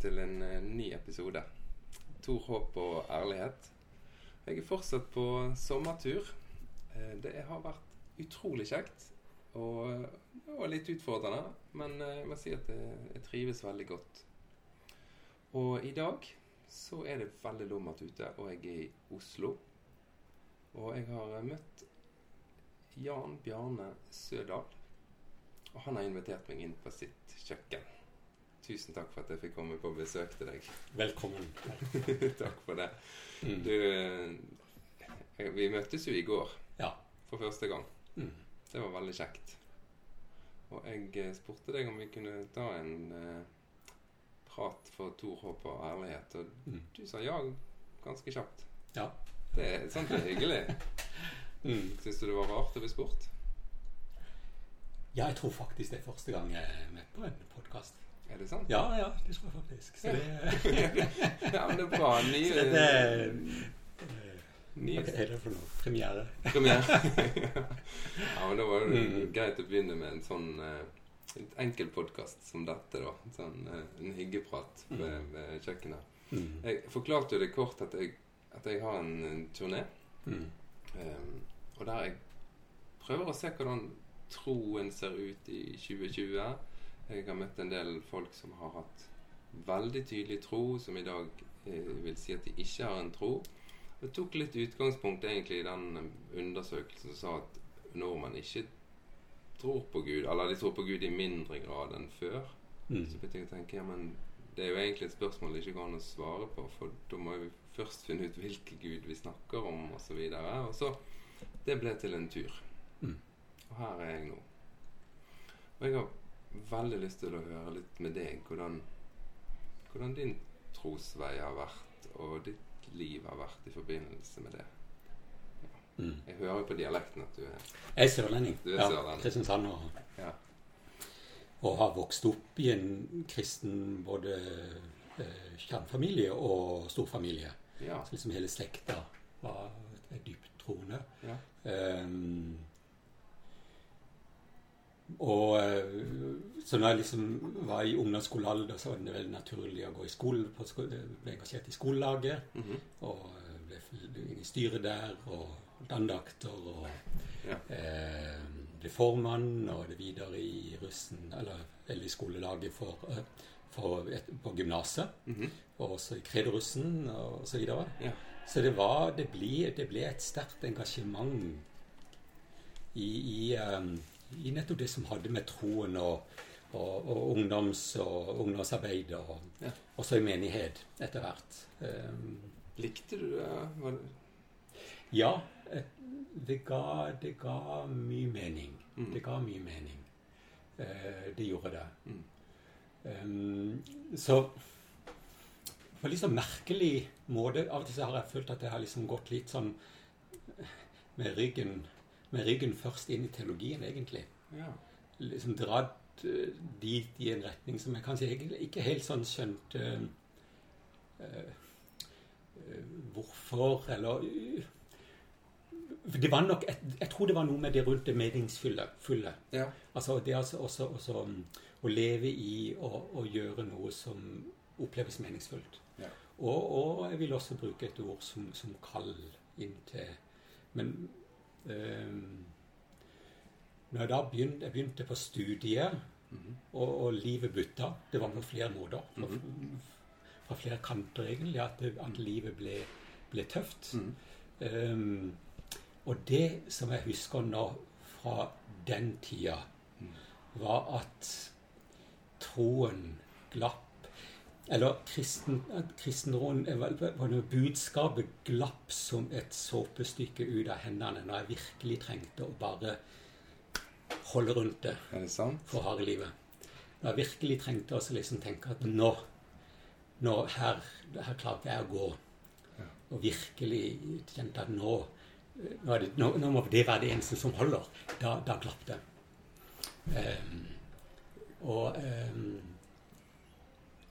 til en eh, ny episode. Tor håp og ærlighet. Jeg er fortsatt på sommertur. Eh, Det har vært utrolig kjekt og, og litt utfordrende. Men eh, jeg må si at jeg, trives veldig godt. Og i dag så er det veldig lummert ute, og jeg er i Oslo. Og jeg har møtt Jan Bjarne Sødal. Og han har invitert meg inn på sitt kjøkken. Tusen takk for at jeg fikk komme på besøk til deg. Velkommen. takk for det. Mm. Du, eh, vi møttes jo i går Ja. for første gang. Mm. Det var veldig kjekt. Og jeg eh, spurte deg om vi kunne ta en eh, prat for Tor håp og ærlighet, og Mm. du sa ja ganske kjapt. Ja. Det er sånt er hyggelig. Mm. Syns du det var rart å bli spurt? ja, jeg tror faktisk det er første gang jeg er med på en podkast. Er det sant? Ja, ja, det tror jeg faktisk. Så det, ja, men det er bra. Ny, så dette er eh, nye Hva er det for noe? Premiere? premiere. ja, men da var det Mm. greit å begynne med en sånn eh, litt enkel podkast som dette, da. Sånn, eh, en hyggeprat ved, ved kjøkkenet. Mm. Jeg forklarte jo det kort at jeg, at jeg har en, en turné. Mm. Um, og der jeg prøver å se hvordan troen ser ut i 2020. Jeg har møtt en del folk som har hatt veldig tydelig tro, som i dag eh, vil si at de ikke har en tro. Jeg tok litt utgangspunkt egentlig i den eh, undersøkelsen som sa at når man ikke tror på Gud, eller de tror på Gud i mindre grad enn før, Mm. så begynte jeg å tenke ja, men det er jo egentlig et spørsmål det ikke går an å svare på, for da må vi først finne ut hvilken Gud vi snakker om, osv. Og, så videre. og så Det ble til en tur. Mm. Og her er jeg nå. Og jeg har veldig lyst til å høre litt med deg hvordan, hvordan din trosvei har vært, og ditt liv har vært i forbindelse med det. Mm. Jeg hører jo på dialekten at du er Jeg er sørlending. Du er ja, sørlending. Kristiansand. Og, Ja. og har vokst opp i en kristen både eh, kjernefamilie og storfamilie. Ja. Så liksom hele slekta var dypt troende. ja. Ehm, og eh, så når jeg liksom var i ungdomsskolealder, så var det veldig naturlig å gå i skole, på skole, ble engasjert i skolelaget. Mhm. Og eh, ble inn i styret der, og holdt andakter, og Ja. eh, ble formann, og det videre i russen, eller, eller i skolelaget for, eh, for et, på gymnaset. Mhm. Og også i kredorussen, og så videre. ja. Så det var Det ble, det ble et sterkt engasjement i, i, um, i nettopp det som hadde med troen og, og, og ungdoms- og ungdomsarbeid og Ja. også i menighet etter hvert. Um, Likte du det? Ja, eh, det ga, det ga mye mening. Mm. Det ga mye mening. Uh, det gjorde det. Mm. Um, så på en litt sånn merkelig måte Av og til så har jeg følt at jeg har liksom gått litt sånn med ryggen, med ryggen først inn i teologien, egentlig. Ja. Liksom dratt dit i en retning som jeg kanskje egentlig ikke helt sånn skjønte uh, uh, hvorfor, eller uh, det var nok et, Jeg tror det var noe med det rundt det meningsfulle. Ja. Altså det altså også, også um, å leve i og, og gjøre noe som oppleves meningsfullt. Ja. Og, og jeg vil også bruke et ord som, som kall inn til Men når jeg da begynte, jeg begynte på studiet, Mhm. og, og livet butta Det var på flere måter. Fra, Mhm. fra flere kanter, egentlig, at, det, at livet ble, ble tøft. Mhm. Um, og det som jeg husker nå fra den tida, Mm. var at troen glapp Eller kristen, noe budskapet glapp som et såpestykke ut av hendene når jeg virkelig trengte å bare holde rundt det det for harde livet. Når jeg virkelig trengte å liksom tenke at nå, nå her, her klarte jeg å gå. Og virkelig kjente at nå, nå, det, nå, nå må det være det eneste som holder. Da, da glapp det. Um, og er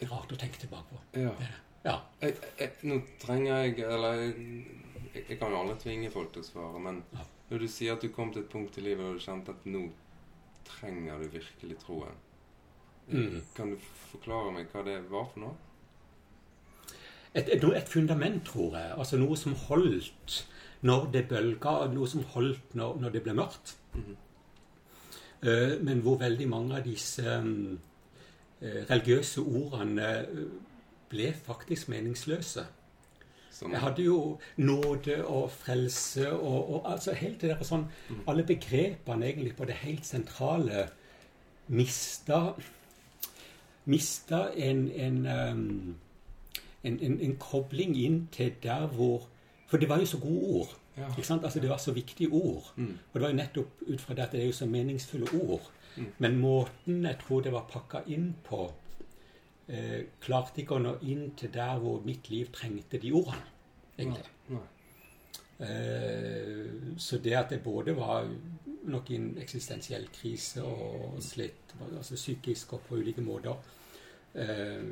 rart å tenke tilbake på. Ja. Det det. Ja. Jeg, jeg, nå trenger jeg Eller jeg, jeg kan jo aldri tvinge folk til å svare, men Ja. når du sier at du kom til et punkt i livet og du kjente at nå trenger du virkelig troen Mm. Kan du forklare meg hva det var for noe? et, et, et, fundament, tror jeg. Altså noe som holdt når det bølga, noe som holdt når, når det ble mørkt. Mm. Uh, men hvor veldig mange av disse um, religiøse ordene ble faktisk meningsløse. Som... Jeg hadde jo nåde og frelse og, og altså helt det der sånn mm. Alle begrepene egentlig på det helt sentrale mista Mista en, en, um, en, en, en kobling inn til der hvor For det var jo så gode ord. Ja. Altså Det var så viktige ord. Mm. Og det var jo nettopp ut fra det at det er jo så meningsfulle ord. Mm. Men måten jeg tror det var pakka inn på eh, klarte ikke å nå inn til der hvor mitt liv trengte de ordene, egentlig. Nei, nei. Eh, så det at det både var nok i en eksistensiell krise og slitt altså psykisk og på ulike måter eh,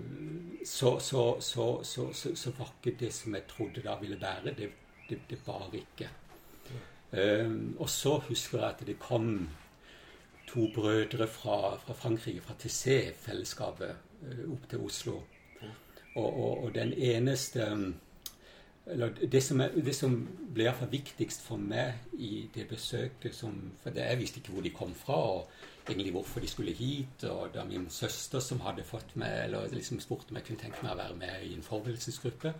så, så, så, så, var ikke det som jeg trodde da ville være. Det, det, det var ikke. Eh, og så husker jeg at det kom to brødre fra, fra Frankrike, fra TC-fellesskapet, Eh, opp til Oslo. Og, og, og den eneste eller det som, er, det som ble iallfall viktigst for meg i det besøket som, For det, jeg visste ikke hvor de kom fra, og egentlig hvorfor de skulle hit. Og da min søster som hadde fått meg, eller liksom spurte om jeg kunne tenke meg å være med i en forberedelsesgruppe.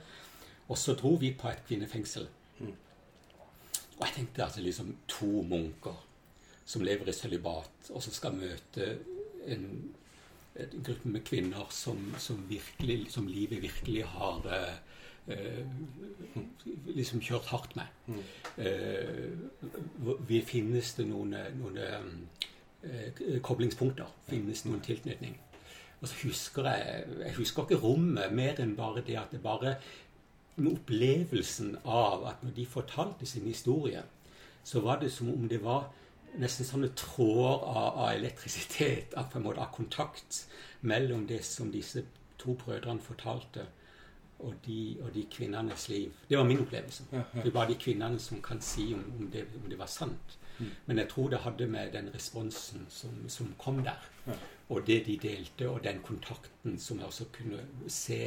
Og så dro vi på et kvinnefengsel. Mm. Og jeg tenkte altså liksom to munker som lever i sølibat, og som skal møte en en gruppe med kvinner som, som, virkelig, som livet virkelig har eh, liksom kjørt hardt med. Mm. Eh, finnes det noen, noen eh, koblingspunkter? Finnes noen tilknytning? Og så husker jeg Jeg husker ikke rommet mer enn bare det at det bare med opplevelsen av at når de fortalte sin historie, så var det som om det var nesten sånne tråder av, av, elektrisitet, av, på en måte, av kontakt mellom det som disse to brødrene fortalte, og de, og de kvinnenes liv. Det var min opplevelse. Ja, ja. Det var de kvinnene som kan si om, om, det, om det, var sant. Mm. Men jeg tror det hadde med den responsen som, som kom der, ja. og det de delte, og den kontakten som jeg også kunne se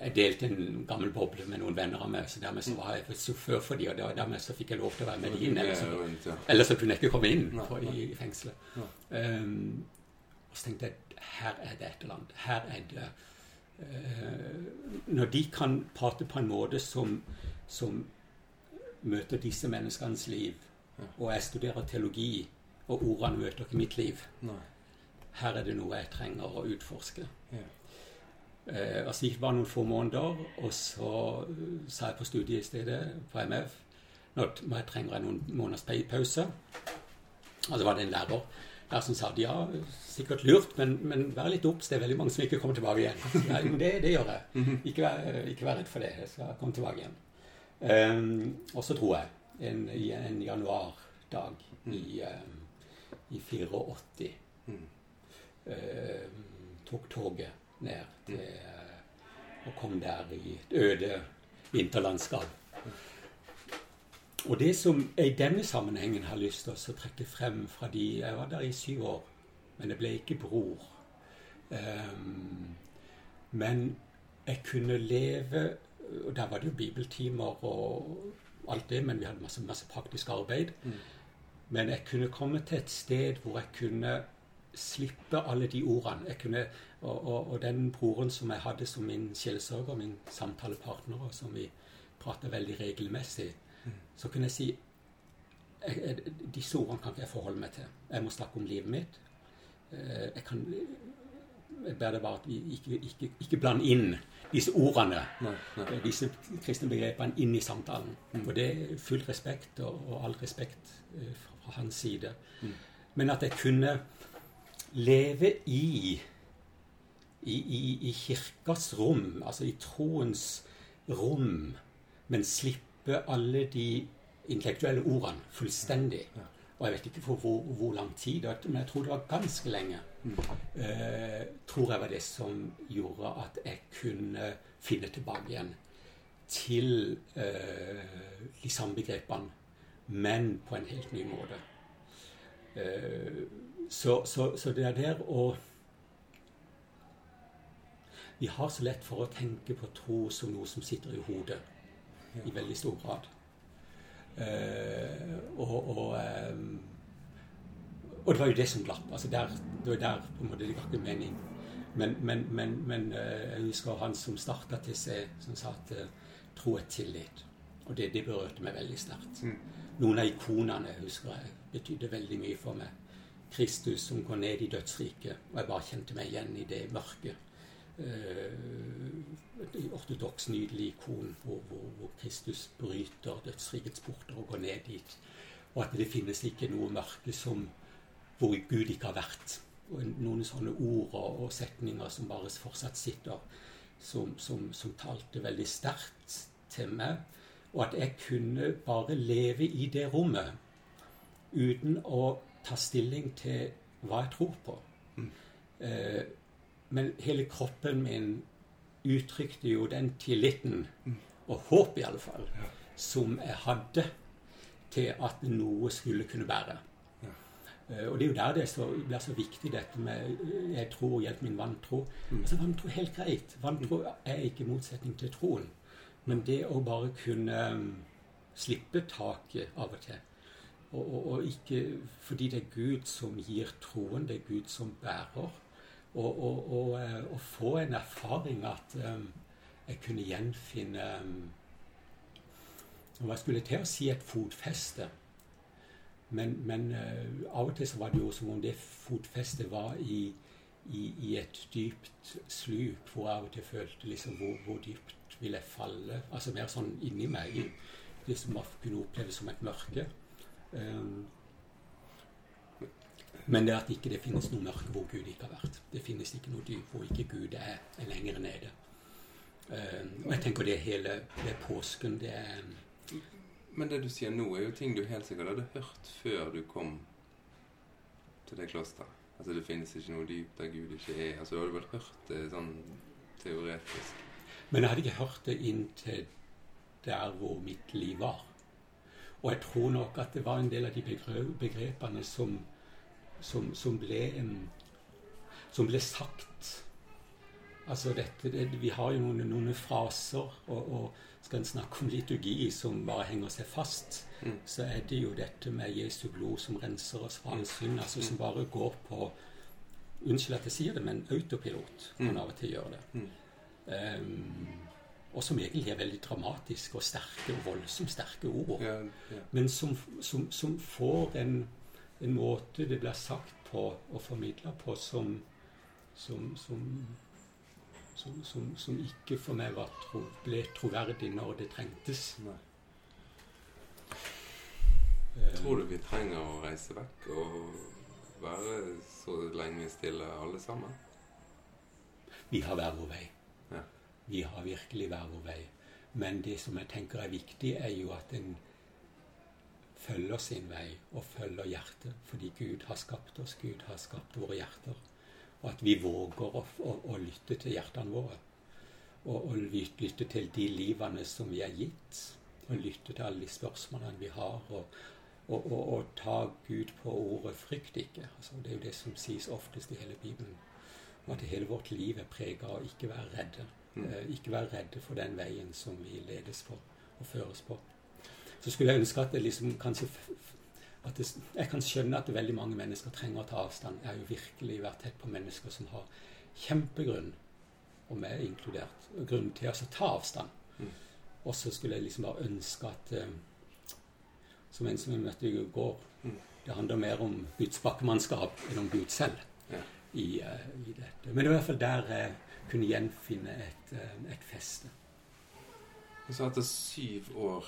jeg delte en gammel boble med noen venner av meg, så dermed så var jeg sjåfør for dem, og dermed så fikk jeg lov til å være med dem inn. Ellers så, ellers så kunne jeg ikke komme inn for, i, i fengselet. Um, og så tenkte jeg her er det et eller annet. Her er det uh, Når de kan prate på en måte som, som møter disse menneskenes liv, og jeg studerer teologi, og ordene møter ikke mitt liv, her er det noe jeg trenger å utforske. Eh, altså gikk bare noen få måneder, og så uh, sa jeg på studiestedet på MF nå trenger jeg noen måneders pause. Og så var det en lærer der som sa ja, sikkert lurt, men, men vær litt obs. Det er veldig mange som ikke kommer tilbake igjen. Ja, det, det, gjør jeg. Mhm. Ikke vær, ikke vær, redd for det. Jeg skal komme tilbake igjen. Um, og så dro jeg en, en januardag i, um, i 84. Um, tok toget ned til Og kom der i et øde vinterlandskap. Og det som jeg i denne sammenhengen har lyst til å trekke frem fra de Jeg var der i syv år, men jeg ble ikke bror. Um, men jeg kunne leve og Der var det jo bibeltimer og alt det, men vi hadde masse, masse praktisk arbeid. Mm. Men jeg kunne komme til et sted hvor jeg kunne slippe alle de ordene. Jeg kunne og, og, og, den broren som jeg hadde som min sjelesørger, min samtalepartner, og som vi prata veldig regelmessig, mm. så kunne jeg si jeg, jeg, Disse ordene kan ikke jeg forholde meg til. Jeg må snakke om livet mitt. Eh, jeg kan jeg ber deg bare at vi ikke, ikke, ikke blande inn disse ordene, nei, nei. Eh, disse kristne begrepene, inn i samtalen. Mm. For det er full respekt, og, og all respekt eh, fra hans side. Mm. Men at jeg kunne leve i i, i, i kirkas rom, altså i troens rom, men slippe alle de intellektuelle ordene fullstendig. Og jeg vet ikke for hvor, hvor, lang tid, men jeg tror det var ganske lenge. Mm. Uh, tror jeg var det som gjorde at jeg kunne finne tilbake igjen til uh, de samme begrepene, men på en helt ny måte. Uh, så, så, så, det er der å vi har så lett for å tenke på tro som noe som sitter i hodet Ja. i veldig stor grad. Eh, og, og, eh, og det var jo det som glapp. altså der, Det var der på en måte det ga ikke mening. Men, men, men, men eh, jeg husker han som starta til seg, som sa at eh, tro er tillit. Og det, det berørte meg veldig sterkt. Mm. Noen av ikonene husker jeg betydde veldig mye for meg. Kristus som går ned i dødsriket. Og jeg bare kjente meg igjen i det mørket. Eh, et ortodoks, nydelig ikon hvor, hvor, hvor Kristus bryter dødsrikets porter og går ned dit. Og at det finnes ikke noe mørke som, hvor Gud ikke har vært. Og noen sånne ord og setninger som bare fortsatt sitter, som, som, som talte veldig sterkt til meg. Og at jeg kunne bare leve i det rommet uten å ta stilling til hva jeg tror på. Eh, men hele kroppen min uttrykte jo den tilliten, og håp i alle fall, Ja. som jeg hadde til at noe skulle kunne bære. Ja. Eh, og det er jo der det er så, blir så viktig, dette med eh, jeg tror, hjelp min vantro. Mm. Altså Vantro er helt greit. Vantro er ikke motsetning til troen. Men det å bare kunne um, slippe taket av og til og, og, og ikke fordi det er Gud som gir troen, det er Gud som bærer. Og, eh, å få en erfaring at um, jeg kunne gjenfinne um, Hva skulle jeg til å si et fotfeste? Men, men uh, av og til så var det jo som om det fotfestet var i, i, i et dypt sluk, hvor jeg av og til følte liksom hvor, hvor dypt vil jeg falle? Altså mer sånn inni meg. Det som kunne oppleves som et mørke. Um, men det at ikke det finnes noe mørke hvor Gud ikke har vært. Det finnes ikke noe dyp hvor ikke Gud er, er lenger nede. Um, og jeg tenker det hele det er påsken, det er Men det du sier nå, er jo ting du helt sikkert hadde hørt før du kom til det klosteret. Altså det finnes ikke noe dyp der Gud ikke er. Altså Du hadde vel hørt det sånn teoretisk. Men jeg hadde ikke hørt det inntil der hvor mitt liv var. Og jeg tror nok at det var en del av de begrepene som, som, som, ble, en, som ble sagt. Altså dette, det, Vi har jo noen, noen fraser, og, og skal en snakke om liturgi som bare henger seg fast, Mm. så er det jo dette med Jesu blod som renser oss fra all synd, altså som bare går på Unnskyld at jeg sier det, men autopilot kan Mm. av og til gjøre det. Mm. Og som egentlig er veldig dramatiske og sterke og voldsomt sterke ord. Ja, ja. Men som, som, som får en, en måte det blir sagt på og formidla på som, som, som, som, som, som ikke for meg var tro, ble troverdig når det trengtes. Nei. Ehm, Tror du vi trenger å reise vekk og være så lenge stille alle sammen? Vi har hver vår vei. Vi har virkelig hver vår vei. Men det som jeg tenker er viktig, er jo at en følger sin vei og følger hjertet. Fordi Gud har skapt oss, Gud har skapt våre hjerter. Og at vi våger å, å, å lytte til hjertene våre. Og, og lytte til de livene som vi er gitt. Og lytte til alle de spørsmålene vi har. Og, og, og, og ta Gud på ordet 'frykt ikke'. Altså, det er jo det som sies oftest i hele Bibelen. Og at hele vårt liv er prega av å ikke være redde. Mm. Eh, ikke være redde for den veien som vi ledes på og føres på. Så skulle jeg ønske at det liksom kanskje at det, Jeg kan skjønne at veldig mange mennesker trenger å ta avstand. Jeg har jo virkelig vært tett på mennesker som har kjempegrunn, og meg inkludert, grunn til å altså ta avstand. Mm. Og så skulle jeg liksom bare ønske at eh, Som en som jeg møtte i går Mm. Det handler mer om Guds bakkemannskap enn om Gud selv Ja. i, eh, i dette. Men det var i hvert fall der jeg kunne gjenfinne et, eh, et feste. Og så etter syv år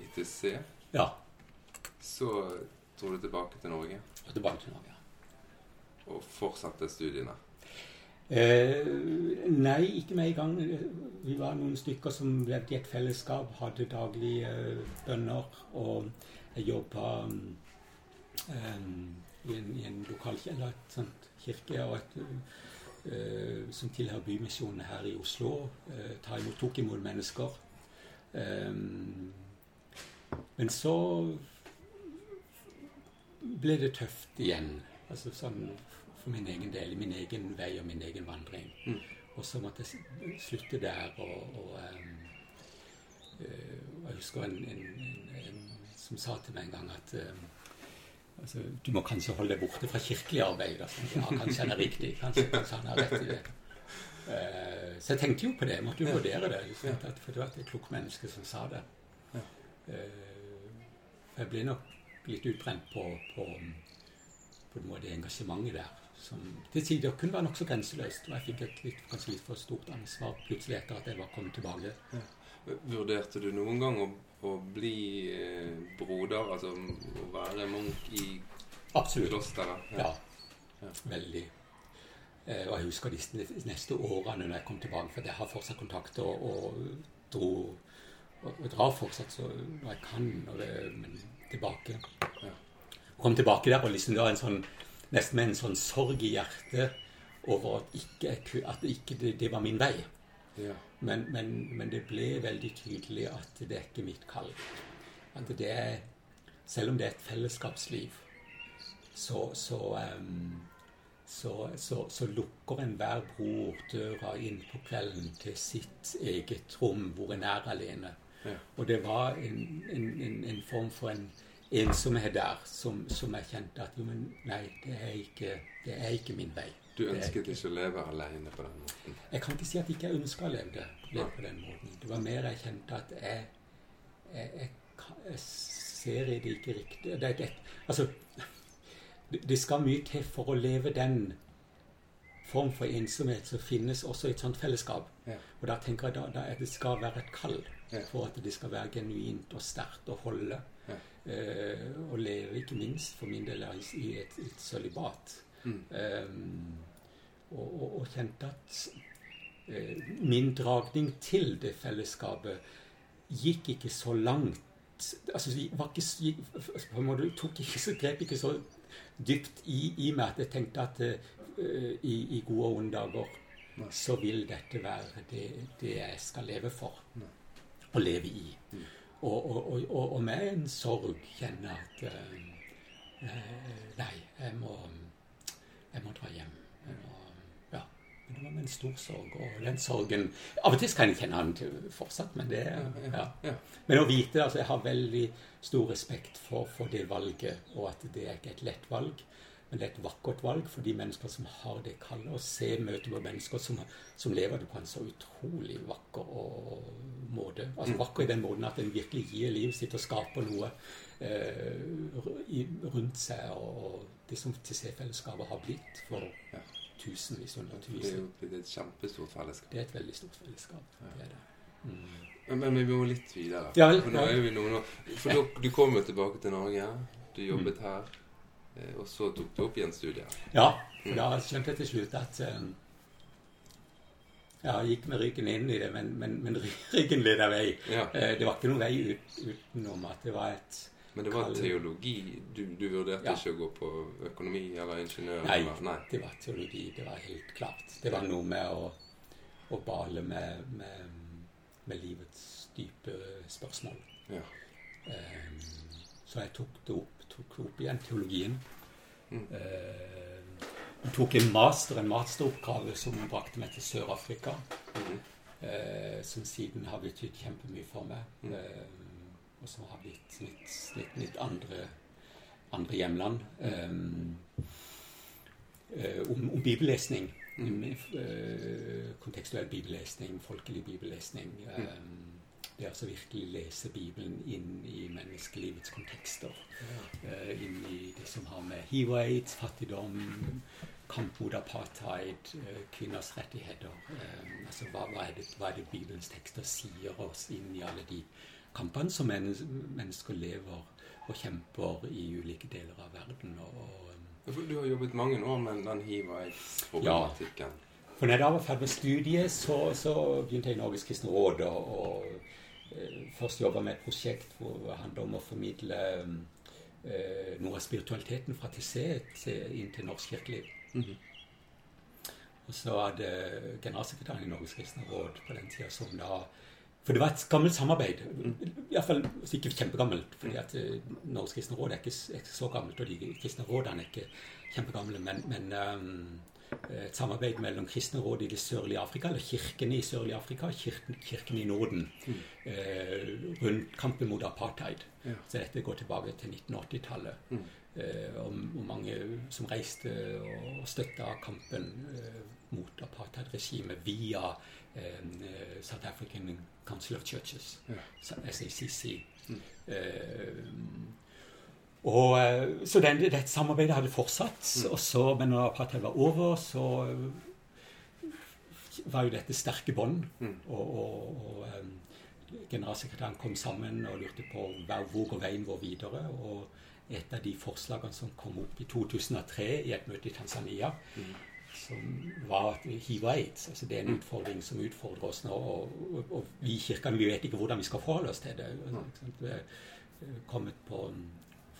i TC, Ja. så dro du tilbake til Norge Og tilbake til Norge. ja. og fortsatte studiene. Eh, nei, ikke med en gang. Vi var noen stykker som levde i et fellesskap, hadde daglige eh, bønner. Og jeg jobba um, um, i, en, i en lokal et sånt kirke og et, uh, som tilhører Bymisjonen her i Oslo. Uh, ta imot, tok imot mennesker. Um, men så ble det tøft igjen. Altså sånn for min egen del, min egen vei og min egen vandring. Mm. Og så måtte jeg slutte der. Og, og um, uh, jeg husker en, en, en, en, som sa til meg en gang at um, altså, du må kanskje holde deg borte fra kirkelig arbeid. Altså. Ja, kanskje han er riktig. Kanskje, kanskje han har rett i det. Uh, så jeg tenkte jo på det. Jeg måtte jo Ja. vurdere det. Liksom, at, for det var et klokt menneske som sa det. Uh, jeg ble nok litt utbrent på, på, på en måte engasjementet der. Som til tider kunne være nokså grenseløst. Og jeg fikk et litt, kanskje litt for stort ansvar plutselig etter at jeg var kommet tilbake. Vurderte du noen gang å, å bli eh, broder, altså å være munk i Absolutt. klosteret? Ja. Ja. Veldig. Eh, og jeg husker de neste årene når jeg kom tilbake, for jeg har fortsatt kontakt og, og dro og, og drar fortsatt så når jeg kan, når det, men tilbake. Ja. Kom tilbake der og liksom det var en sånn, nesten med en sånn sorg i hjertet over at, ikke, at ikke det, det var min vei. Ja. Men, men, men det ble veldig tydelig at det er ikke mitt kall. At det er, selv om det er et fellesskapsliv, så, så, um, så, så, så lukker enhver bror døra inn på kvelden til sitt eget rom hvor en er alene. Ja. Og det var en, en, en, en form for en ensomhet der som, som jeg kjente at jo, men nei, det er ikke, det er ikke min vei. Du ønsket ikke å leve alene på den måten? jeg kan ikke si at jeg ikke ønska å leve leve på den måten. Det var mer jeg kjente at jeg, jeg, jeg, jeg ser det ikke riktig det, det, Altså, det, skal mye til for å leve den form for ensomhet som finnes også i et sånt fellesskap. Ja. Og da tenker jeg da, da at det skal være et kall Ja. for at det skal være genuint og sterkt å holde. Ja. Eh, og leve, ikke minst for min del, i et, et sølibat. Mm. Um, og, og, og kjente at eh, min dragning til det fellesskapet gikk ikke så langt altså vi var ikke, gikk- på en måte, tok ikke så, grep ikke så dypt i, i meg at jeg tenkte at eh, i, i gode og onde dager så vil dette være det, det jeg skal leve for. Og leve i. Mm. Og, og, og, og, og med en sorg kjenne at eh, eh, Nei, jeg må, jeg må dra hjem. Men det var med en stor sorg. Og den sorgen Av og til kan jeg kjenne den til fortsatt, men det ja. Men å vite altså Jeg har veldig stor respekt for, for det valget, og at det er ikke et lett valg. Men det er et vakkert valg for de mennesker som har det kallet. Å se møte med mennesker som, som lever det på en så utrolig vakker og, måte. Altså Vakker i den måten at en virkelig gir livet sitt og skaper noe eh, rundt seg. Og det som til C-fellesskapet har blitt for Ja. Tusenvis, Det er hundretusen. jo blitt et kjempestort fellesskap. Det er et veldig stort fellesskap. Det er det. Mm. Men, men vi må litt videre. Ja For nå er vi noen år For du, du kom jo tilbake til Norge. Du jobbet her. eh, Og så tok du opp igjen studiet. Ja, for da skjønte jeg til slutt at um, Ja, jeg gikk med ryggen inn i det, men, men, men ryggen leda vei. Ja. Eh, Det var ikke noen vei ut, utenom at det var et Men det var teologi. Du, du vurderte Ja. ikke å gå på økonomi eller ingeniør? Nei, Eller? Nei. det var teologi. Det var helt klart. Det var noe med å, å bale med, med, med livets dype spørsmål. Ja. Um, Så jeg tok det opp, tok opp igjen teologien. Mm. Uh, tok en master, en masteroppgave som brakte meg til Sør-Afrika. Mm. Uh, som siden har betydd kjempemye for meg. Mm. Eh, og som har blitt litt, litt, litt andre, andre hjemland. Eh, om, bibellesning. Eh, kontekstuell bibellesning, folkelig bibellesning. Um, det altså virkelig lese Bibelen inn i menneskelivets kontekster. Eh, inn i det som har med hiv og aids, fattigdom, kamp mot apartheid, kvinners rettigheter eh, altså hva, hva, er det, hva er det Bibelens tekster sier oss inn i alle de kampene som mennesker lever og kjemper i ulike deler av verden. Og, og, Du har jobbet mange år med den hiv og aids-problematikken. for når jeg da var ferdig med studiet, så, så begynte jeg i Norges kristne råd og, og eh, først jobba med et prosjekt hvor det handler om å formidle eh, noe av spiritualiteten fra TC til, inn til norsk kirkeliv. Mhm. Og så hadde generalsekretæren i Norges kristne råd på den tida som da For det var et gammelt samarbeid. Iallfall ikke kjempegammelt. fordi at eh, Norges kristne råd er ikke, så gammelt, og de kristne rådene er ikke kjempegamle. Men, men um, et samarbeid mellom kristne råd i det sørlige Afrika, eller kirkene i sørlige Afrika og kirken, kirken i Norden, mm. eh, rundt kampen mot apartheid. Ja. Så dette går tilbake til 1980-tallet. Mm. Eh, og, og, mange som reiste og støtta kampen eh, mot apartheidregimet via eh, South African Council of Churches, ja. SACC. Mm. Eh, og, eh, så den, dette samarbeidet hadde fortsatt. Mm. Og så, men når apartheid var over, så eh, var jo dette sterke bånd. Mm. Og, og, og um, generalsekretæren kom sammen og lurte på hvor går veien vår videre. Og et av de forslagene som kom opp i 2003 i et møte i Tanzania, mm. som var at hiv og aids altså Det er en mm. utfordring som utfordrer oss nå. Og, og vi i Kirken vi vet ikke hvordan vi skal forholde oss til det. vi er kommet på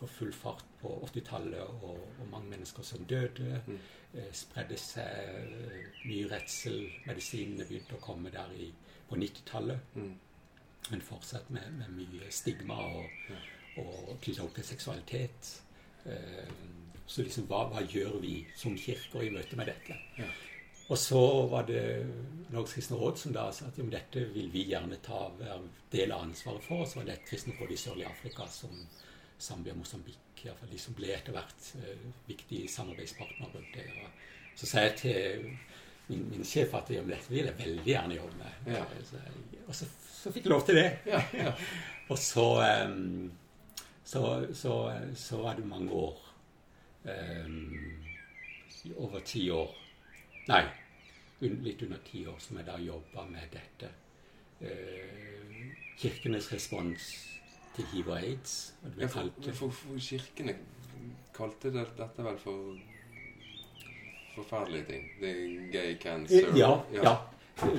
for full fart på 80-tallet, og, og, mange mennesker som døde. Mm. Eh, spredde seg eh, mye redsel. Medisinene begynte å komme der i, på 90-tallet. Mm. Men fortsatt med, med, mye stigma og, mm. og knytta opp til seksualitet. Eh, så liksom, hva, hva, gjør vi som kirker i møte med dette? Ja. Og så var det Norges kristne råd som da sa at jo, dette vil vi gjerne ta del av ansvaret for. Og så var det et kristne råd i sørlige Afrika som Zambia og Mosambik. Iallfall de som ble etter hvert eh, viktige samarbeidspartnere rundt det. Og så sa jeg til min, min sjef at ja, dette vil jeg veldig gjerne jobbe med. Ja. Så, og så, så, fikk jeg lov til det. Ja, ja. og så, um, så, så, var det mange år um, Over ti år Nei, litt under ti år som jeg da jobba med dette. Uh, kirkenes respons til hiv og aids. Og ja, for, for, for, kirkene kalte det, dette vel for forferdelige ting. Det er gay cancer. Ja. ja. ja.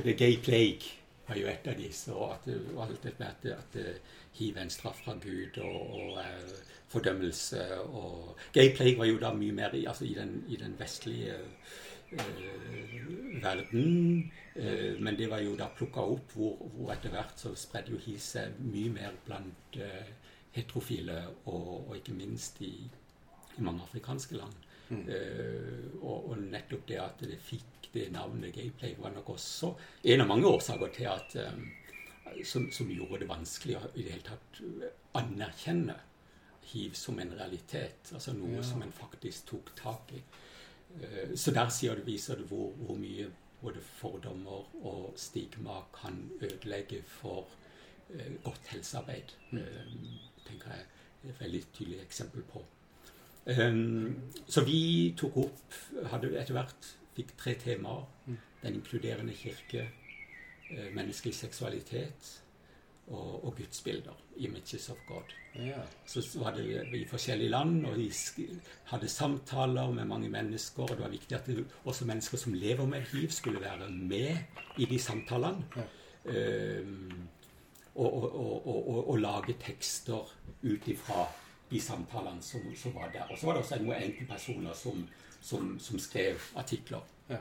The gay plague var jo et av disse. Og at, alt dette med at, at eh, hiv er en straff fra Gud og, og uh, fordømmelse. Og gay plague var jo da mye mer i, altså i, den, i den vestlige uh, verden. Eh, men det var jo da plukka opp hvor, hvor, etter hvert så spredde jo hiv seg mye mer blant uh, heterofile, og, og, ikke minst i, i mange afrikanske land. Mm. Og, og, nettopp det at det fikk det navnet Gameplay, var nok også en av mange årsaker til at som, som, gjorde det vanskelig å i det hele tatt anerkjenne hiv som en realitet. Altså noe ja. som en faktisk tok tak i. Uh, så der sier det, viser det hvor, hvor mye både fordommer og stigma kan ødelegge for uh, godt helsearbeid. Uh, tenker jeg er et veldig tydelig eksempel på. Så vi tok opp hadde etter hvert fikk tre temaer. Mm. Den inkluderende kirke, menneskelig seksualitet og, og gudsbilder. 'Images of God'. Ja. Så var det i forskjellige land, og de hadde samtaler med mange mennesker. Og det var viktig at det, også mennesker som lever med hiv, skulle være med i de samtalene. Ja. Um, og, og, og, lage tekster ut ifra de samtalene som, som, var der. Og så var det også noen enkeltpersoner som, som, som skrev artikler. Ja.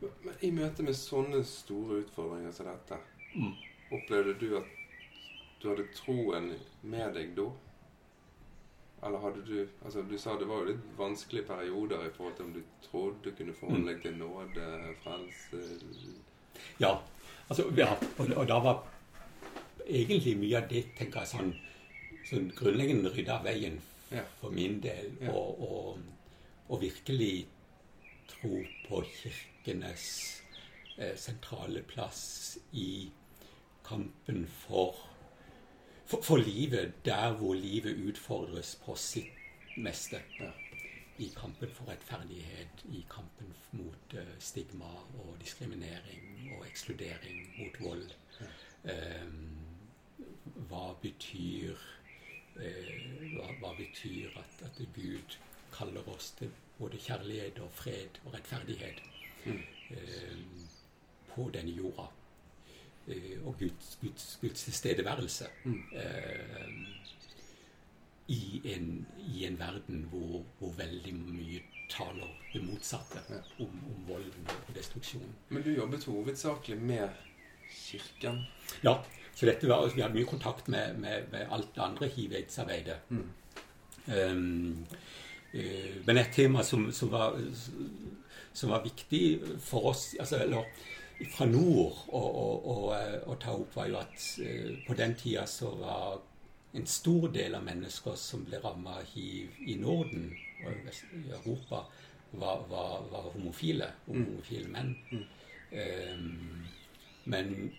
Men I møte med sånne store utfordringer som dette, mm. opplevde du at du hadde troen med deg da? Eller hadde du altså Du sa det var jo litt vanskelige perioder i forhold til om du trodde du kunne forholde mm. deg til nåde, frelse Ja. Altså, ja. Og, og, da var egentlig mye av det tenker jeg sånn, sånn grunnleggende rydda av veien ja. for min del. Ja. Og, og, og, virkelig tro på kirkenes eh, sentrale plass i kampen for for, for, livet der hvor livet utfordres på sitt meste. Ja. I kampen for rettferdighet, i kampen mot uh, stigma og diskriminering og ekskludering, mot vold. Ja. Um, hva betyr uh, hva, hva, betyr at, at, Gud kaller oss til både kjærlighet og fred og rettferdighet mm. um, på denne jorda? Eh, og Guds, Guds, Guds tilstedeværelse mm. eh, i, en, i, en, verden hvor, hvor, veldig mye taler det motsatte ja. om, om volden og destruksjonen. Men du jobbet hovedsakelig med Kirken? Ja. så dette var, vi hadde mye kontakt med, med, med alt det andre hiv-aids-arbeidet. Mm. Um, uh, men et tema som, som, var, som, var, viktig for oss altså, eller, fra nord å, å, å, å, ta opp, var jo at uh, på den tida så var en stor del av mennesker som ble ramma av hiv i Norden og i Europa, var, var, var homofile. Mm. homofile menn. Mm. Um, men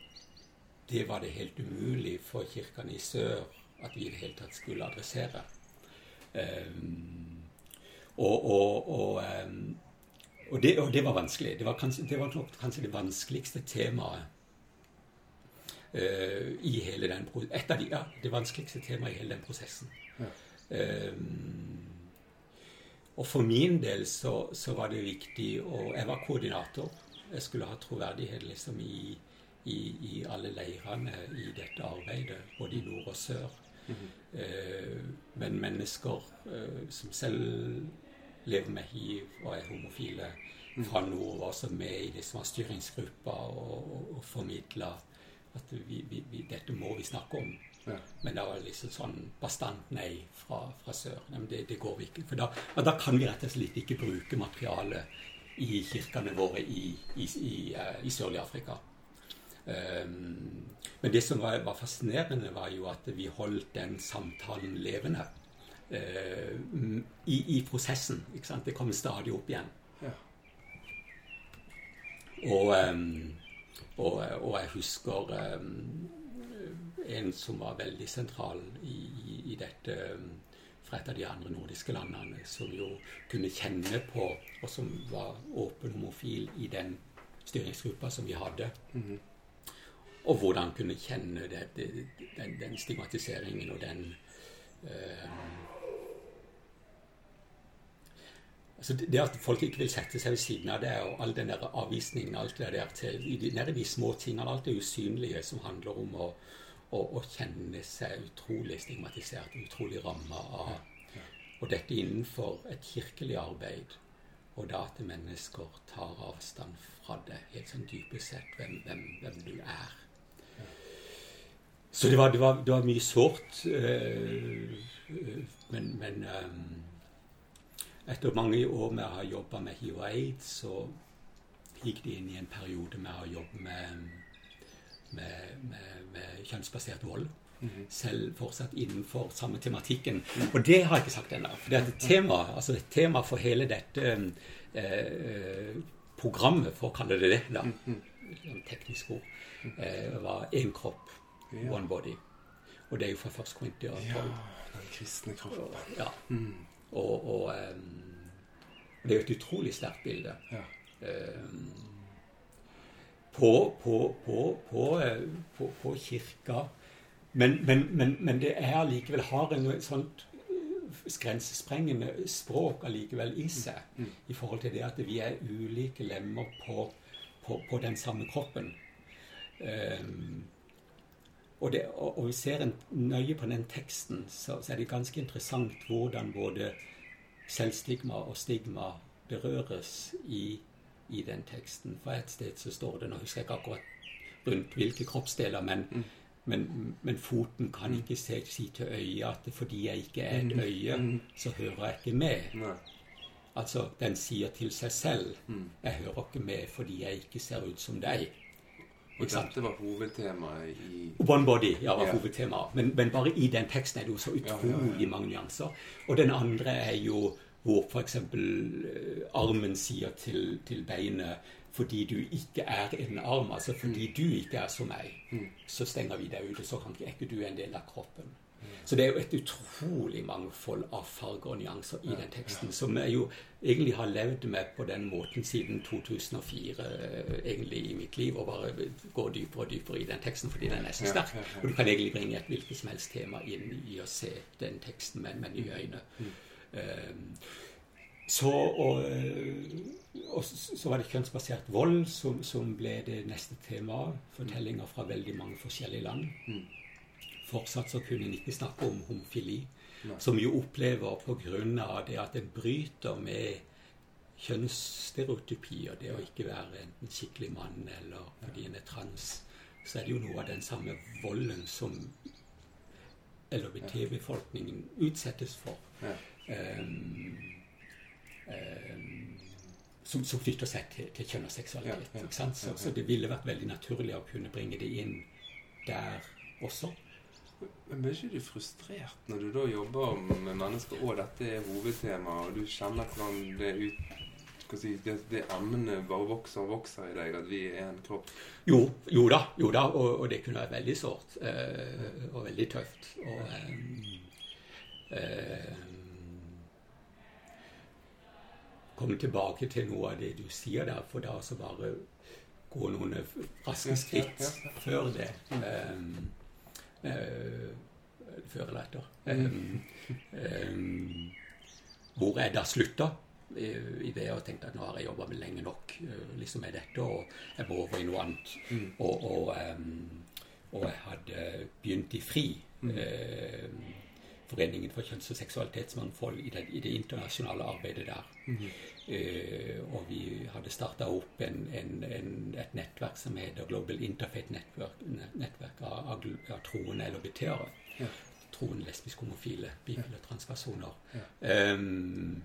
det var det helt umulig for kirkene i sør at vi i det hele tatt skulle adressere. Um, og, og, og, um, og, det, og, det, var vanskelig. Det var, kanskje, det var kanskje det vanskeligste temaet uh, i hele den Et av de, ja, det vanskeligste temaet i hele den prosessen. Ja. Um, og for min del så, så, var det viktig og Jeg var koordinator. Jeg skulle ha troverdighet liksom i, i, i alle leirene i dette arbeidet, både i nord og sør. Mm -hmm. uh, men mennesker uh, som selv lever med hiv og er homofile fra nord, var også med i det som var styringsgruppa og, og, og formidla at vi, vi, vi, dette må vi snakke om. Ja. Men det var liksom sånn bastant nei fra, fra sør. Nei, det, det, går vi ikke. For da, da, kan vi rett og slett ikke bruke materialet i kirkene våre i, i, i, uh, i sørlige Afrika. Um, men det som var, var, fascinerende, var jo at vi holdt den samtalen levende i, i, prosessen. ikke sant? Det kommer stadig opp igjen. Ja. Og, um, og, og, jeg husker um, en som var veldig sentral i, i dette fra et av de andre nordiske landene, som jo kunne kjenne på, og som var åpen homofil i den styringsgruppa som vi hadde. Mm -hmm. Og hvordan kunne kjenne det, det, den, den, stigmatiseringen og den uh, altså det, at folk ikke vil sette seg ved siden av det, og all den der avvisningen, alt det der til, de, nede de små tingene, alt det usynlige som handler om å å, å kjenne seg utrolig stigmatisert, utrolig ramma av Og dette innenfor et kirkelig arbeid, og da at mennesker tar avstand fra det, helt sånn dypest sett hvem, hvem, hvem du er. Så det var, det var, det var mye sårt. Øh, men, men um, etter mange år med å ha jobba med hiv og aids, så gikk de inn i en periode med å jobbe med med, med, med kjønnsbasert vold. Mm. Selv fortsatt innenfor samme tematikken. Mm. Og det har jeg ikke sagt ennå. For det er et tema, altså tema for hele dette eh, programmet, for å kalle det det, da, mm teknisk ord, eh, var én kropp, ja. one body. Og det er jo fra først Korintia 12. Ja, den kristne kroppen. Ja. Og, og um, det er jo et utrolig sterkt bilde. Ja. Um, på, på, på, eh, på kirka. Men, men, men, men, det er allikevel har en sånt grensesprengende språk allikevel i seg mm, mm. i forhold til det at vi er ulike lemmer på, på, på den samme kroppen. Um, og, det, og, og, vi ser en, nøye på den teksten, så, så, er det ganske interessant hvordan både selvstigma og stigma berøres i i den teksten. For et sted så står det Nå husker jeg ikke akkurat rundt hvilke kroppsdeler, men, mm. men, men foten kan mm. ikke se, si til øyet at fordi jeg ikke er et mm. øye, mm. så hører jeg ikke med. Nei. Altså, den sier til seg selv mm. 'Jeg hører ikke med fordi jeg ikke ser ut som deg'. Og dette var hovedtemaet i One Body ja, var yeah. hovedtemaet. Men, men, bare i den teksten er det jo så utrolig ja, mange nyanser. Og den andre er jo hvor f.eks. Eh, armen sier til, til, beinet fordi du ikke er en arm, altså fordi mm. du ikke er som meg, mm. så stenger vi deg ute. Så kan ikke du en del av kroppen. Mm. Så det er jo et utrolig mangfold av farger og nyanser i den teksten, som jeg jo egentlig har levd med på den måten siden 2004 eh, egentlig i mitt liv, og bare går dypere og dypere i den teksten fordi den er så sterk. Og du kan egentlig bringe et hvilket som helst tema inn i å se den teksten med, med nye øyne. Ehm, så, og, og, så var det kjønnsbasert vold som, som ble det neste temaet. Fortellinger fra veldig mange forskjellige land. Fortsatt så kunne en ikke snakke om homofili, som jo opplever pga. det at en bryter med kjønnsstereotypier. Det å ikke være enten skikkelig mann eller fordi en er trans. så er det jo noe av den samme volden som LHBT-befolkningen utsettes for. Um, um, som, som, knytter seg til, til kjønn og seksualitet. Så, så det ville vært veldig naturlig å kunne bringe det inn der også. Men blir ikke du frustrert når du da jobber med mennesker, og dette er hovedtema, og du kjenner hvordan det ut si, det, det emnet bare vokser og vokser i deg, at vi er en kropp? Jo, jo da, jo da og, og det kunne være veldig sårt Øh, og veldig tøft. Og øh, øh, komme tilbake til noe av det du sier der, for da så bare gå noen raske skritt før det. Eh, før eller etter. Eh, eh, hvor jeg da slutta i, i det og tenkte at nå har jeg jobba lenge nok eh, liksom med dette, og jeg må over i noe annet. Mm. Og, og, og jeg hadde begynt i FRI, eh, Foreningen for kjønns- og seksualitetsmangfold, i det, i det internasjonale arbeidet der. Eh, og vi hadde starta opp en, en, en, et nettverk som heter Global Interfaith Network, nettverk av, av, av troende LHBT-ere. Ja. Troende lesbiske, homofile, bifile, transpersoner. Ja. Um,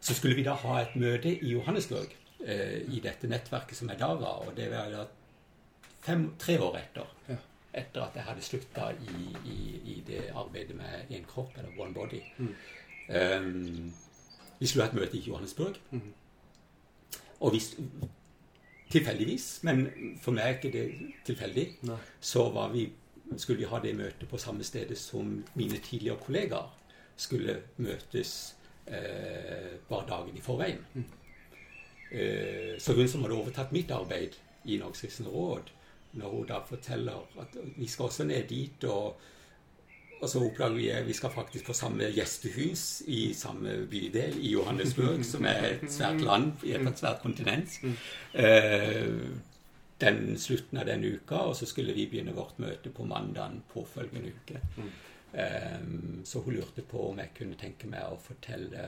så skulle vi da ha et møte i Johannesburg uh, i dette nettverket som jeg da var. Og det var da fem, tre år etter. Ja. Etter at jeg hadde slutta i, i, i det arbeidet med én kropp, eller one body. Mm. Um, vi skulle ha et møte i Johannesburg. Mm. Og hvis Tilfeldigvis, men for meg er ikke det tilfeldig, Nei. så var vi, skulle vi ha det møtet på samme sted som mine tidligere kollegaer skulle møtes eh, bare dagen i forveien. Eh, så hun som hadde overtatt mitt arbeid i Norges kristne råd, når hun da forteller at vi skal også ned dit, og, og så oppdager vi at vi skal faktisk på samme gjestehus i samme bydel i Johannesburg, som er et svært land et svært kontinent. Eh, den slutten av den uka, og så skulle vi begynne vårt møte på mandagen påfølgende uke. Um, så hun lurte på om jeg kunne tenke meg å fortelle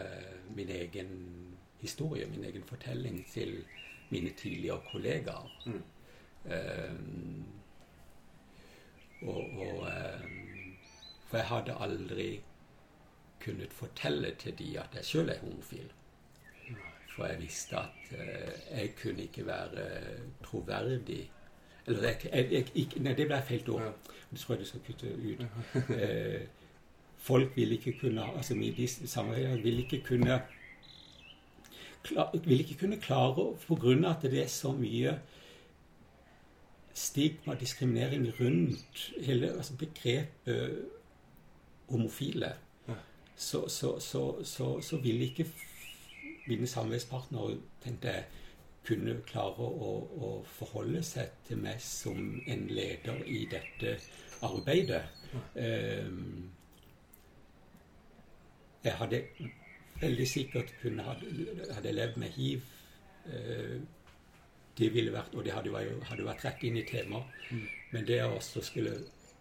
min egen historie, min egen fortelling, til mine tidligere kollegaer. Um, og, og um, For jeg hadde aldri kunnet fortelle til de at jeg sjøl er homofil. For jeg visste at eh, jeg kunne ikke være troverdig Eller jeg, jeg, jeg, ikke, Nei, det ble feil ord. Ja. Det tror jeg du skal kutte ut. Eh, folk vil ikke kunne altså de samarbeiderne vil ikke kunne klar, vil ikke kunne klare på grunn av at det er så mye stigma og diskriminering rundt hele altså begrepet homofile, så, så, så, så, så vil ikke mine samarbeidspartnere, tenkte jeg, kunne klare å, å forholde seg til meg som en leder i dette arbeidet. Um, jeg hadde veldig sikkert kunne hadde, hadde levd med hiv eh, det ville vært, Og det hadde jo hadde vært rett inn i temaet. Men det å også skulle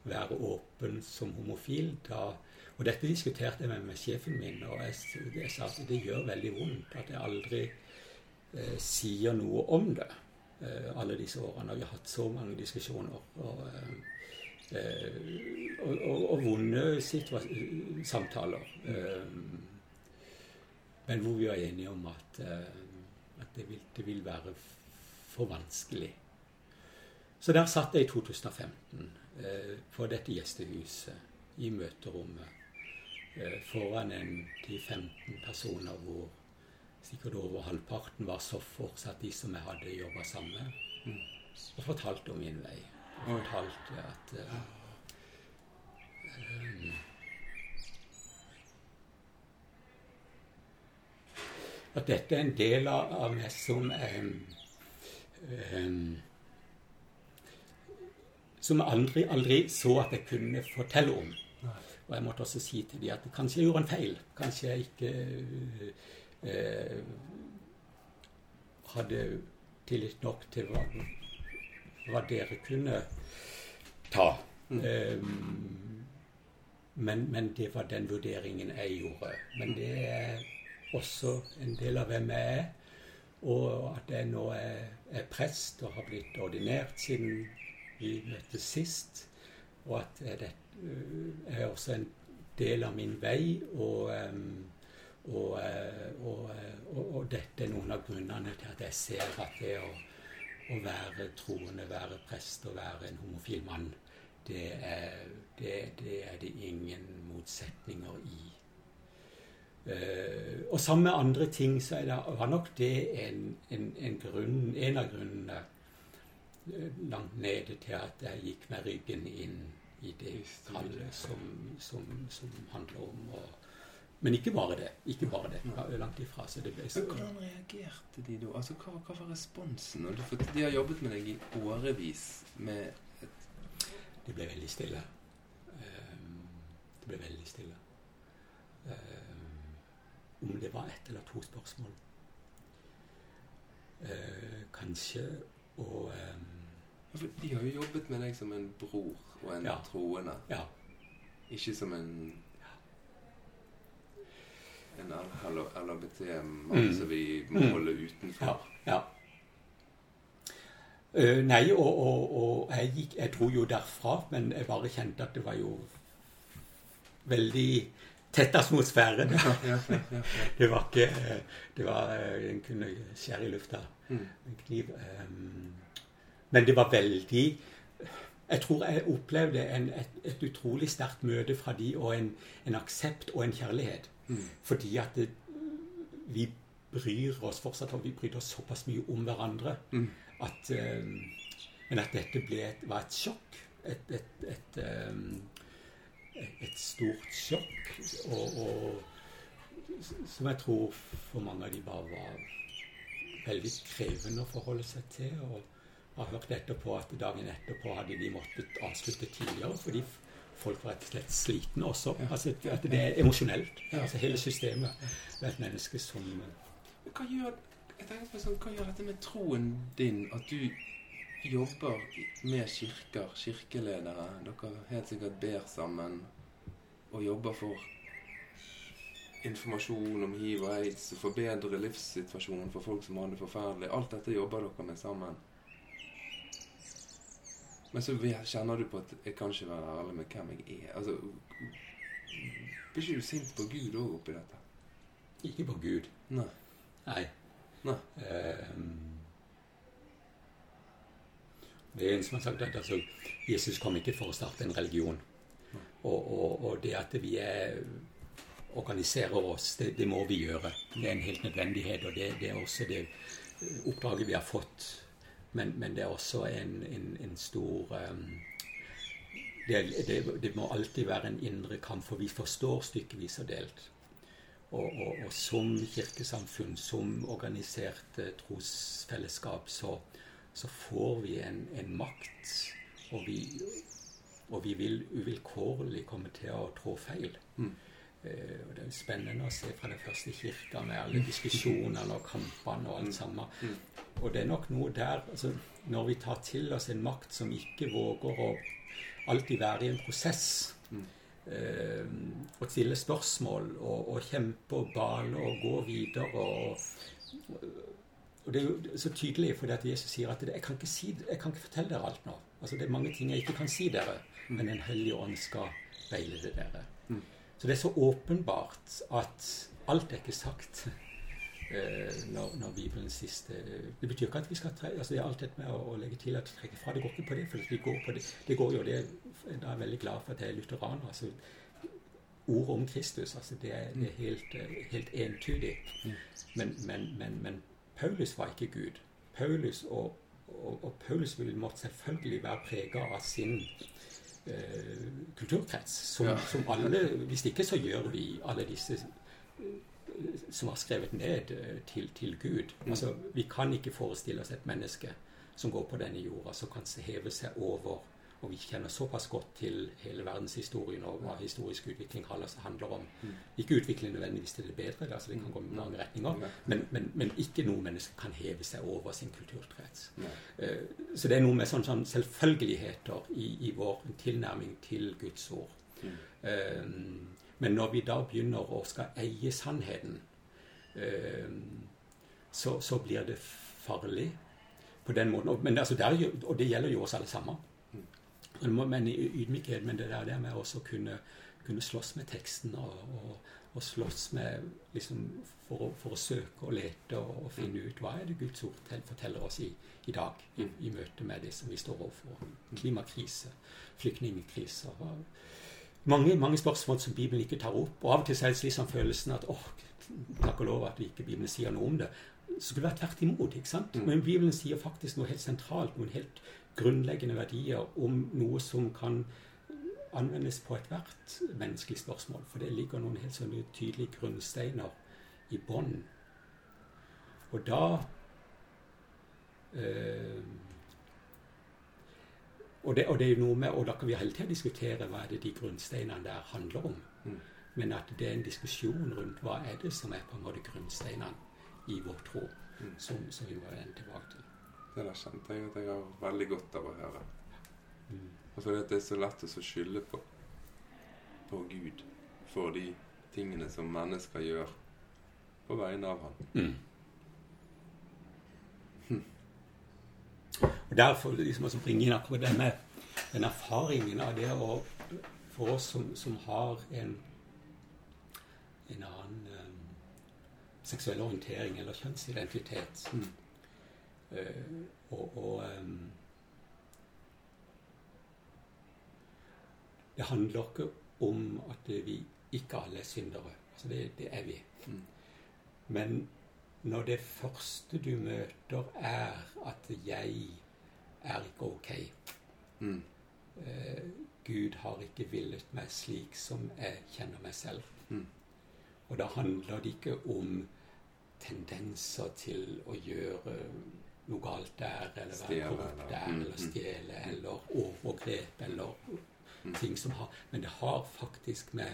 være åpen som homofil da, Og dette diskuterte jeg med, med sjefen min, og jeg, jeg sa at det gjør veldig vondt at jeg aldri eh, sier noe om det. Eh, alle disse årene. Vi har hatt så mange diskusjoner. og eh, Eh, og, og, og vonde samtaler. Eh, men hvor vi var enige om at, eh, at det, vil, det vil være for vanskelig. Så der satt jeg i 2015 eh, på dette gjestehuset i møterommet eh, foran en 10-15 personer hvor sikkert over halvparten var så fortsatt de som jeg hadde jobba sammen med, og fortalte om min vei. Og fortalte at eh, eh, At dette er en del av, av meg som er eh, Som jeg aldri, aldri så at jeg kunne fortelle om. Og jeg måtte også si til dem at kanskje jeg gjorde en feil. Kanskje jeg ikke eh, hadde tillit nok til hva, hva dere kunne ta. Um, men, men det var den vurderingen jeg gjorde. Men det er også en del av hvem jeg er. Og at jeg nå er, er prest og har blitt ordinert siden vi møttes sist, og at det er også en del av min vei. og og, og, og, og, dette er noen av grunnene til at jeg ser at det å, å være troende, være prest og være en homofil mann, det er det, det, er det ingen motsetninger i. Uh, og sammen med andre ting så det, var nok det en, en, en, grunn, en av grunnene uh, langt nede til at jeg gikk med ryggen inn i det kallet som, som, som handler om å men ikke bare det. Ikke bare det. Langt ifra. Så det ble så... Men hvordan reagerte de da? Altså, hva, hva var responsen? For de har jobbet med deg i årevis med et Det ble veldig stille. Um, det ble veldig stille. Um, om det var ett eller to spørsmål. Eh, kanskje og eh, De har jo jobbet med deg som en bror og en ja. troende. Ja. Ikke som en en LHBT-mann mm. som vi må mm. holde utenfor. Ja. ja. Uh, nei, og, og, og jeg, gikk, jeg, dro jo derfra, men jeg bare kjente at det var jo veldig tett mot Ja, ja, det var ikke Det var En kunne skjære i lufta. Mm. En kniv. Um, men det var veldig jeg tror jeg opplevde en, et, et, utrolig sterkt møte fra de, og en, en aksept og en kjærlighet. Mm. Fordi at det, vi bryr oss fortsatt og vi bryr oss såpass mye om hverandre mm. at Men at dette ble et, var et sjokk. Et, et, et, um, et stort sjokk. Og, og, som jeg tror for mange av de bare var veldig krevende å forholde seg til. Og jeg har hørt etterpå at dagen etterpå hadde de måttet avslutte tidligere fordi folk rett og slett slitne også. Altså, at det er emosjonelt. Altså, hele systemet det er et menneske som hva gjør, jeg tenker på sånn, hva gjør dette med troen din, at du jobber med kirker, kirkeledere? Dere helt sikkert ber sammen og jobber for informasjon om hiv og aids, forbedre livssituasjonen for folk som har det forferdelig. Alt dette jobber dere med sammen. Men så kjenner du på at jeg kan ikke være ærlig med hvem jeg er. Altså, Blir ikke du sint på Gud òg oppi dette? Ikke på Gud. Nei. Nei. Nei. Um, det er en som har sagt at altså, Jesus kom ikke for å starte en religion. Og, og, og, det at vi er, organiserer oss, det, det, må vi gjøre. Det er en helt nødvendighet. Og det, det er også det oppdraget vi har fått men, men, det er også en, en, en stor um, det, det, må alltid være en indre kamp, for vi forstår stykkevis og delt. Og, og, og som kirkesamfunn, som organisert uh, trosfellesskap, så, så, får vi en, en makt. Og vi, og vi, vil uvilkårlig komme til å trå feil. Mm. Uh, og Det er spennende å se fra den første kirka med alle diskusjonene og kampene og alt mm. sammen. Mm. Og det er nok noe der altså, Når vi tar til oss en makt som ikke våger å alltid være i en prosess mm. uh, og stille spørsmål og, og, kjempe og bale og gå videre og, og Det er jo så tydelig fordi at Jesus sier at det, jeg, kan ikke si, jeg kan ikke fortelle dere alt nå. Altså Det er mange ting jeg ikke kan si dere, men En hellig ånd skal veilede dere. Mm. Så det er så åpenbart at alt er ikke sagt eh, når, når, Bibelens siste Det betyr ikke at vi skal tre, altså Det er dette med å, å, legge til at trekke fra. Det går ikke på det. for det går, på det. det går jo, det, er jeg veldig glad for at jeg er lutheraner. altså Ordet om Kristus altså det er, det er helt, eh, helt, entydig. Mm. Men, men, men, men, Paulus var ikke Gud. Paulus og, og, og Paulus ville måtte selvfølgelig være prega av sin eh, kulturkrets. Som, ja. som alle Hvis ikke så gjør vi alle disse som har skrevet ned eh, til, til Gud. Mm. Altså, vi kan ikke forestille oss et menneske som går på denne jorda, som kan heve seg over og vi kjenner såpass godt til hele verdenshistorien og hva historisk utvikling handler om. Mm. Ikke utvikling nødvendigvis til det bedre, altså det kan gå i mange retninger, men, men, men, ikke noe menneske kan heve seg over sin kulturkrets. Uh, så det er noe med sånne, sånn selvfølgeligheter i, i, vår tilnærming til Guds ord. Uh, men når vi da begynner å skal eie sannheten, eh, så, så, blir det farlig på den måten. Men altså der, og det gjelder jo oss alle sammen. Men i ydmykhet, men det der, det med også å kunne, kunne slåss med teksten og, og, og slåss med liksom, for, å, for, å, søke og lete og, og, finne ut hva er det Guds ord forteller oss i, i dag, i, i, møte med det som vi står overfor. Klimakrise, flyktningkrise. Mange, mange spørsmål som Bibelen ikke tar opp. Og av og til er det liksom følelsen at åh, takk og lov at ikke Bibelen sier noe om det. Så skulle det vært tvert imot. ikke sant? Mm. Men Bibelen sier faktisk noe helt sentralt, noen helt grunnleggende verdier om noe som kan anvendes på ethvert menneskelig spørsmål. For det ligger noen helt sånne tydelige grunnsteiner i bånn. Og da øh, og, det, og det, er noe med, og da kan vi hele tida diskutere hva er det de grunnsteinene der handler om. Mm. Men at det er en diskusjon rundt hva er det som er på en måte grunnsteinene i vår tro, mm. som, som, vi må vende tilbake til. Det der kjente jeg at jeg har veldig godt av å høre. Mm. Og er det er så lett å skylde på, på Gud for de tingene som mennesker gjør på vegne av ham. Mm. Hm. Og Derfor liksom også bringe inn akkurat det med den erfaringen av det å For oss som, som har en, en annen um, seksuell orientering eller kjønnsidentitet mm. Uh, og, og um, Det handler ikke om at vi ikke alle er syndere. Altså det, det er vi. Mm. Men når det første du møter, er at 'jeg er ikke ok'. Mm. Eh, Gud har ikke villet meg slik som jeg kjenner meg selv. Mm. Og da handler det ikke om tendenser til å gjøre noe galt der, eller være korrupt der, mm, eller mm. stjele, eller overgrep, eller mm. ting som har Men det har faktisk med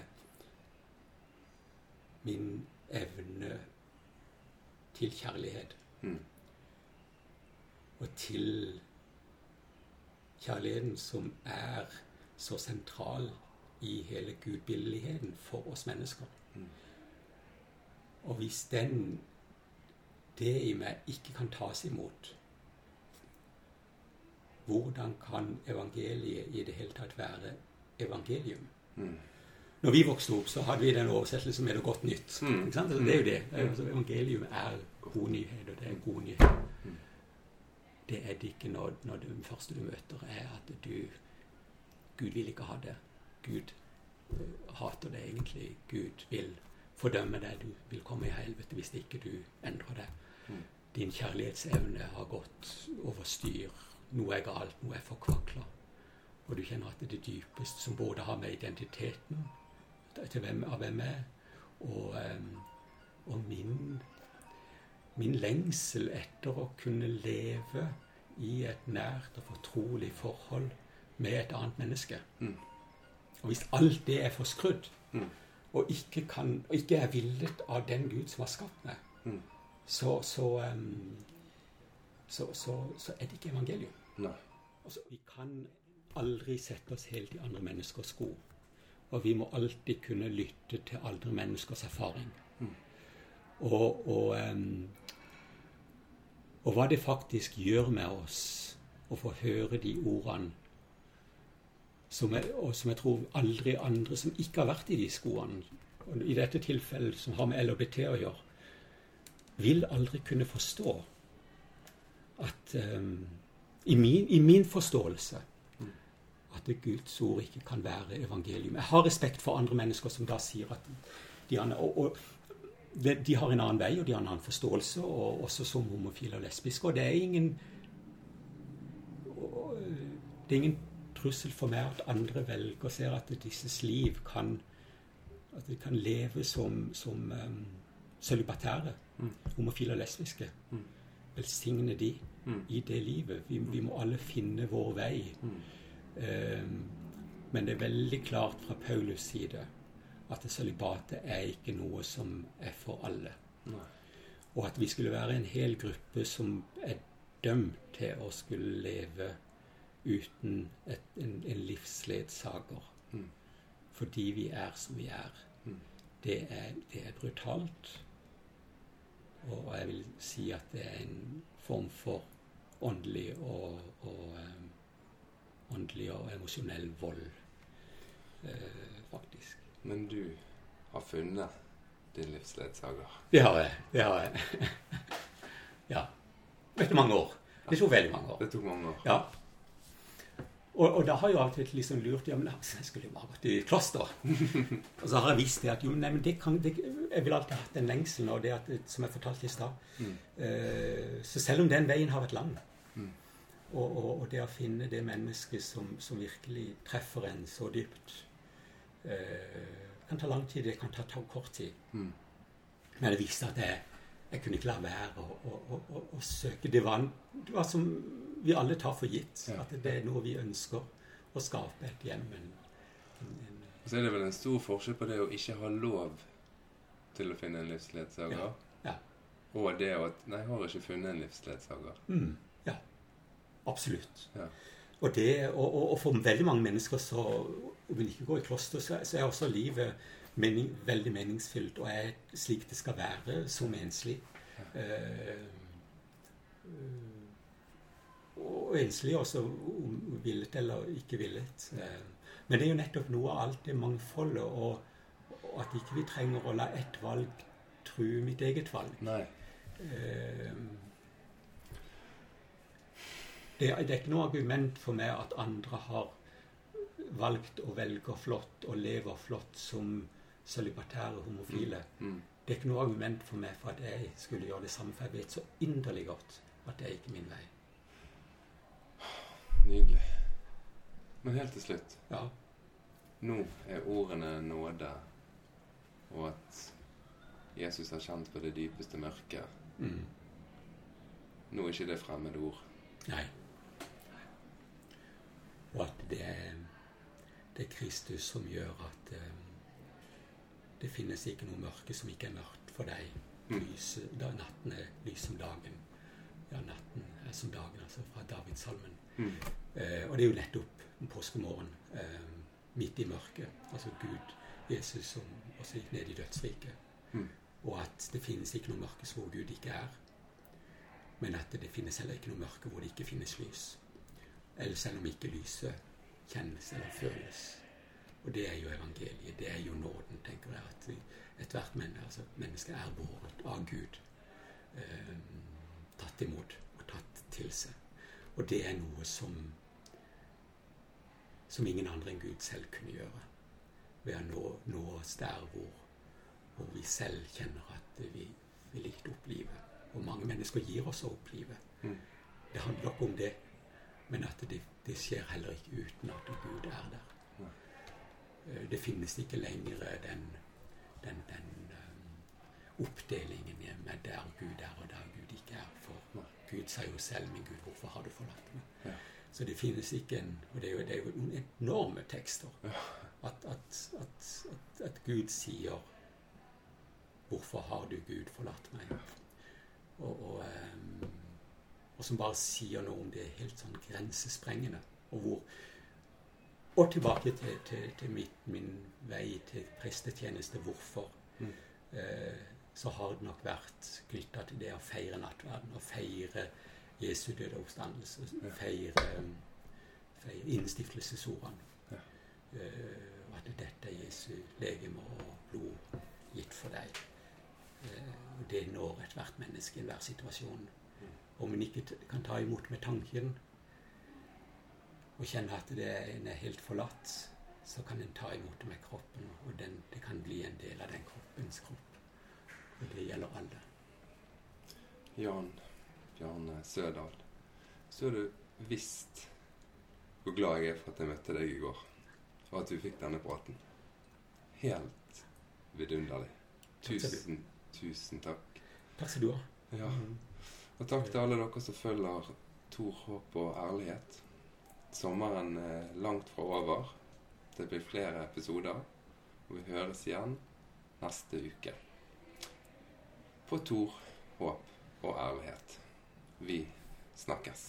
min evne til kjærlighet. Mm. Og til kjærligheten som er så sentral i hele gudbilligheten for oss mennesker. Mm. Og hvis den det i meg ikke kan tas imot, hvordan kan evangeliet i det hele tatt være evangelium? Mm. Når vi vokste opp, så hadde vi den oversettelsen med det godt nytt. Mm. Altså, det er jo det. Altså, evangelium er god nyhet, og det er god nyhet. Mm. Det er det ikke når, når det første du møter, er at du Gud vil ikke ha det. Gud uh, hater det egentlig. Gud vil fordømme deg. Du vil komme i helvete hvis ikke du endrer det. Din kjærlighetsevne har gått over styr. Noe er galt, noe er forkvakla. Og du kjenner at det er det dypeste som både har med identiteten til hvem, av hvem jeg er, og, um, og min, min lengsel etter å kunne leve i et nært og fortrolig forhold med et annet menneske. Mm. Og hvis alt det er forskrudd, mm. og ikke, kan, og ikke, er villet av den Gud som har skapt meg, mm. Så, så, så, så, er det ikke evangelium. Altså, vi kan aldri sette oss helt i andre menneskers sko. Og vi må alltid kunne lytte til andre menneskers erfaring. Mm. Og, og, og, hva det faktisk gjør med oss å få høre de ordene som jeg, og som jeg tror aldri andre som ikke har vært i de skoene, i dette tilfellet som har med LHBT å gjøre, vil aldri kunne forstå at um, i, min, i min forståelse at Guds ord ikke kan være evangelium. Jeg har respekt for andre mennesker som da sier at de, og, og, de har en annen vei, og de har en annen forståelse, og også som homofile og lesbiske. Og det er ingen det er ingen trussel for meg at andre velger ser at disses liv kan at de kan leve som, som um, sølibatære. mm. Homofile og lesbiske. Mm. Velsigne de mm. i det livet. Vi, vi, må alle finne vår vei. Mm. Um, men det er veldig klart fra Paulus' side at sølibatet er ikke noe som er for alle. Nei. Og at vi skulle være en hel gruppe som er dømt til å skulle leve uten et, en, en, livsledsager. Mm. Fordi vi er som vi er. Mm. Det, er det er brutalt. Og jeg vil si at det er en form for åndelig og, og um, åndelig og emosjonell vold, uh, faktisk. Men du har funnet din livsledsager. Det har jeg. Det har jeg. ja. Etter mange år. Det tok veldig mange år. Det tok mange år. Ja. Og, og da har jeg av og til liksom lurt ja, men altså, jeg skulle jo bare gått i kloster. og så har jeg visst det at jo, nei, men det kan, det, jeg vil alltid ha hatt den lengselen, og det at, som jeg fortalte i stad. Mm. Eh, så selv om den veien har vært lang, Mm. og, og, og det å finne det mennesket som, som virkelig treffer en så dypt eh, kan ta lang tid, det kan ta, ta kort tid. Mm. Men jeg visste at jeg, jeg kunne ikke la være å, å, å, å, søke. Det var, en, det var som vi alle tar for gitt. Ja. At det er noe vi ønsker å skape et hjem. En, en, så er det vel en stor forskjell på det å ikke ha lov til å finne en livsledsager, Ja, ja. og det at Nei, jeg har ikke funnet en livsledsager. mm, ja, absolutt. Ja. Og, det, og, og, og for veldig mange mennesker så Om en ikke går i kloster, så, så er også livet mening, veldig meningsfylt og er slik det skal være som enslig. Uh, og enslig også, om villet eller ikke villet. Uh, men det er jo nettopp noe av alt det mangfoldet, og, og at ikke vi trenger å la ett valg true mitt eget valg. Nei. Uh, det, det er ikke noe argument for meg at andre har valgt å velge flott og lever flott som celibatære homofile. Mm. Det er ikke noe argument for meg for at jeg skulle gjøre det samme, for jeg vet så inderlig godt at det er ikke min vei. Nydelig. Men helt til slutt. Ja, Nå er ordene nåde, og at Jesus har kjent på det dypeste mørket. mm. Nå er ikke det fremmede ord. Nei. Og at det er, det er Kristus som gjør at eh, det finnes ikke noe mørke som ikke er mørkt for deg. Mm. Da natten er lys som dagen. Ja, natten er som dagen, altså fra Davidssalmen. Mm. Eh, og det er jo nettopp en påskemorgen eh, midt i mørket. Altså Gud, Jesus, som også gikk ned i dødsriket. Mm. Og at det finnes ikke noe mørke hvor Gud ikke er. Men at det finnes heller ikke noe mørke hvor det ikke finnes lys. Eller selv om ikke lyset kjennes eller føles. Og det er jo evangeliet. Det er jo nåden, tenker jeg. At ethvert menneske, altså, menneske er båret av Gud. Eh, tatt imot og tatt til seg. Og det er noe som som ingen andre enn Gud selv kunne gjøre. Ved å nå, nå oss der hvor, hvor vi selv kjenner at vi vil ikke opp livet. Og mange mennesker gir oss opp livet. Mm. Det handler ikke om det, men at det, det skjer heller ikke uten at Gud er der. Eh, Det finnes ikke lenger den, den, den eh, oppdelingen med der Gud er og der Gud ikke er. For Gud sa jo selv 'Min Gud, hvorfor har du forlatt meg?' Ja. Så det finnes ikke en Og det er jo, det er jo enorme tekster. Ja. At, at, at, at, Gud sier 'Hvorfor har du, Gud, forlatt meg?' Og, og, og som bare sier noe om det helt sånn grensesprengende. Og hvor Og tilbake til, til, til mitt, min vei til prestetjeneste. Hvorfor? Mm. Eh, så har det nok vært knytta til det å feire nattverden. Å feire Jesu døde oppstandelse. Ja. Feire, feire innstiftelsesordene. Ja. Eh, at dette er Jesu legeme og blod gitt for deg. Eh, det når ethvert menneske i enhver situasjon. Om en ikke kan ta imot med tanken og kjenne at det en er helt forlatt, så kan en ta imot det med kroppen, og den, det kan bli en del av den kroppens kropp. Og det gjelder alle. Jan Bjarne Sødal. Så har du visst hvor glad jeg er for at jeg møtte deg i går, og at vi fikk denne praten. Helt vidunderlig. Du. Tusen, tusen takk. Takk skal du ha. Ja. Og takk til alle dere som følger Tor Håp og ærlighet. Sommeren er langt fra over. Det blir flere episoder. Og vi høres igjen neste uke. På Tor, håp og ærlighet. Vi snakkes.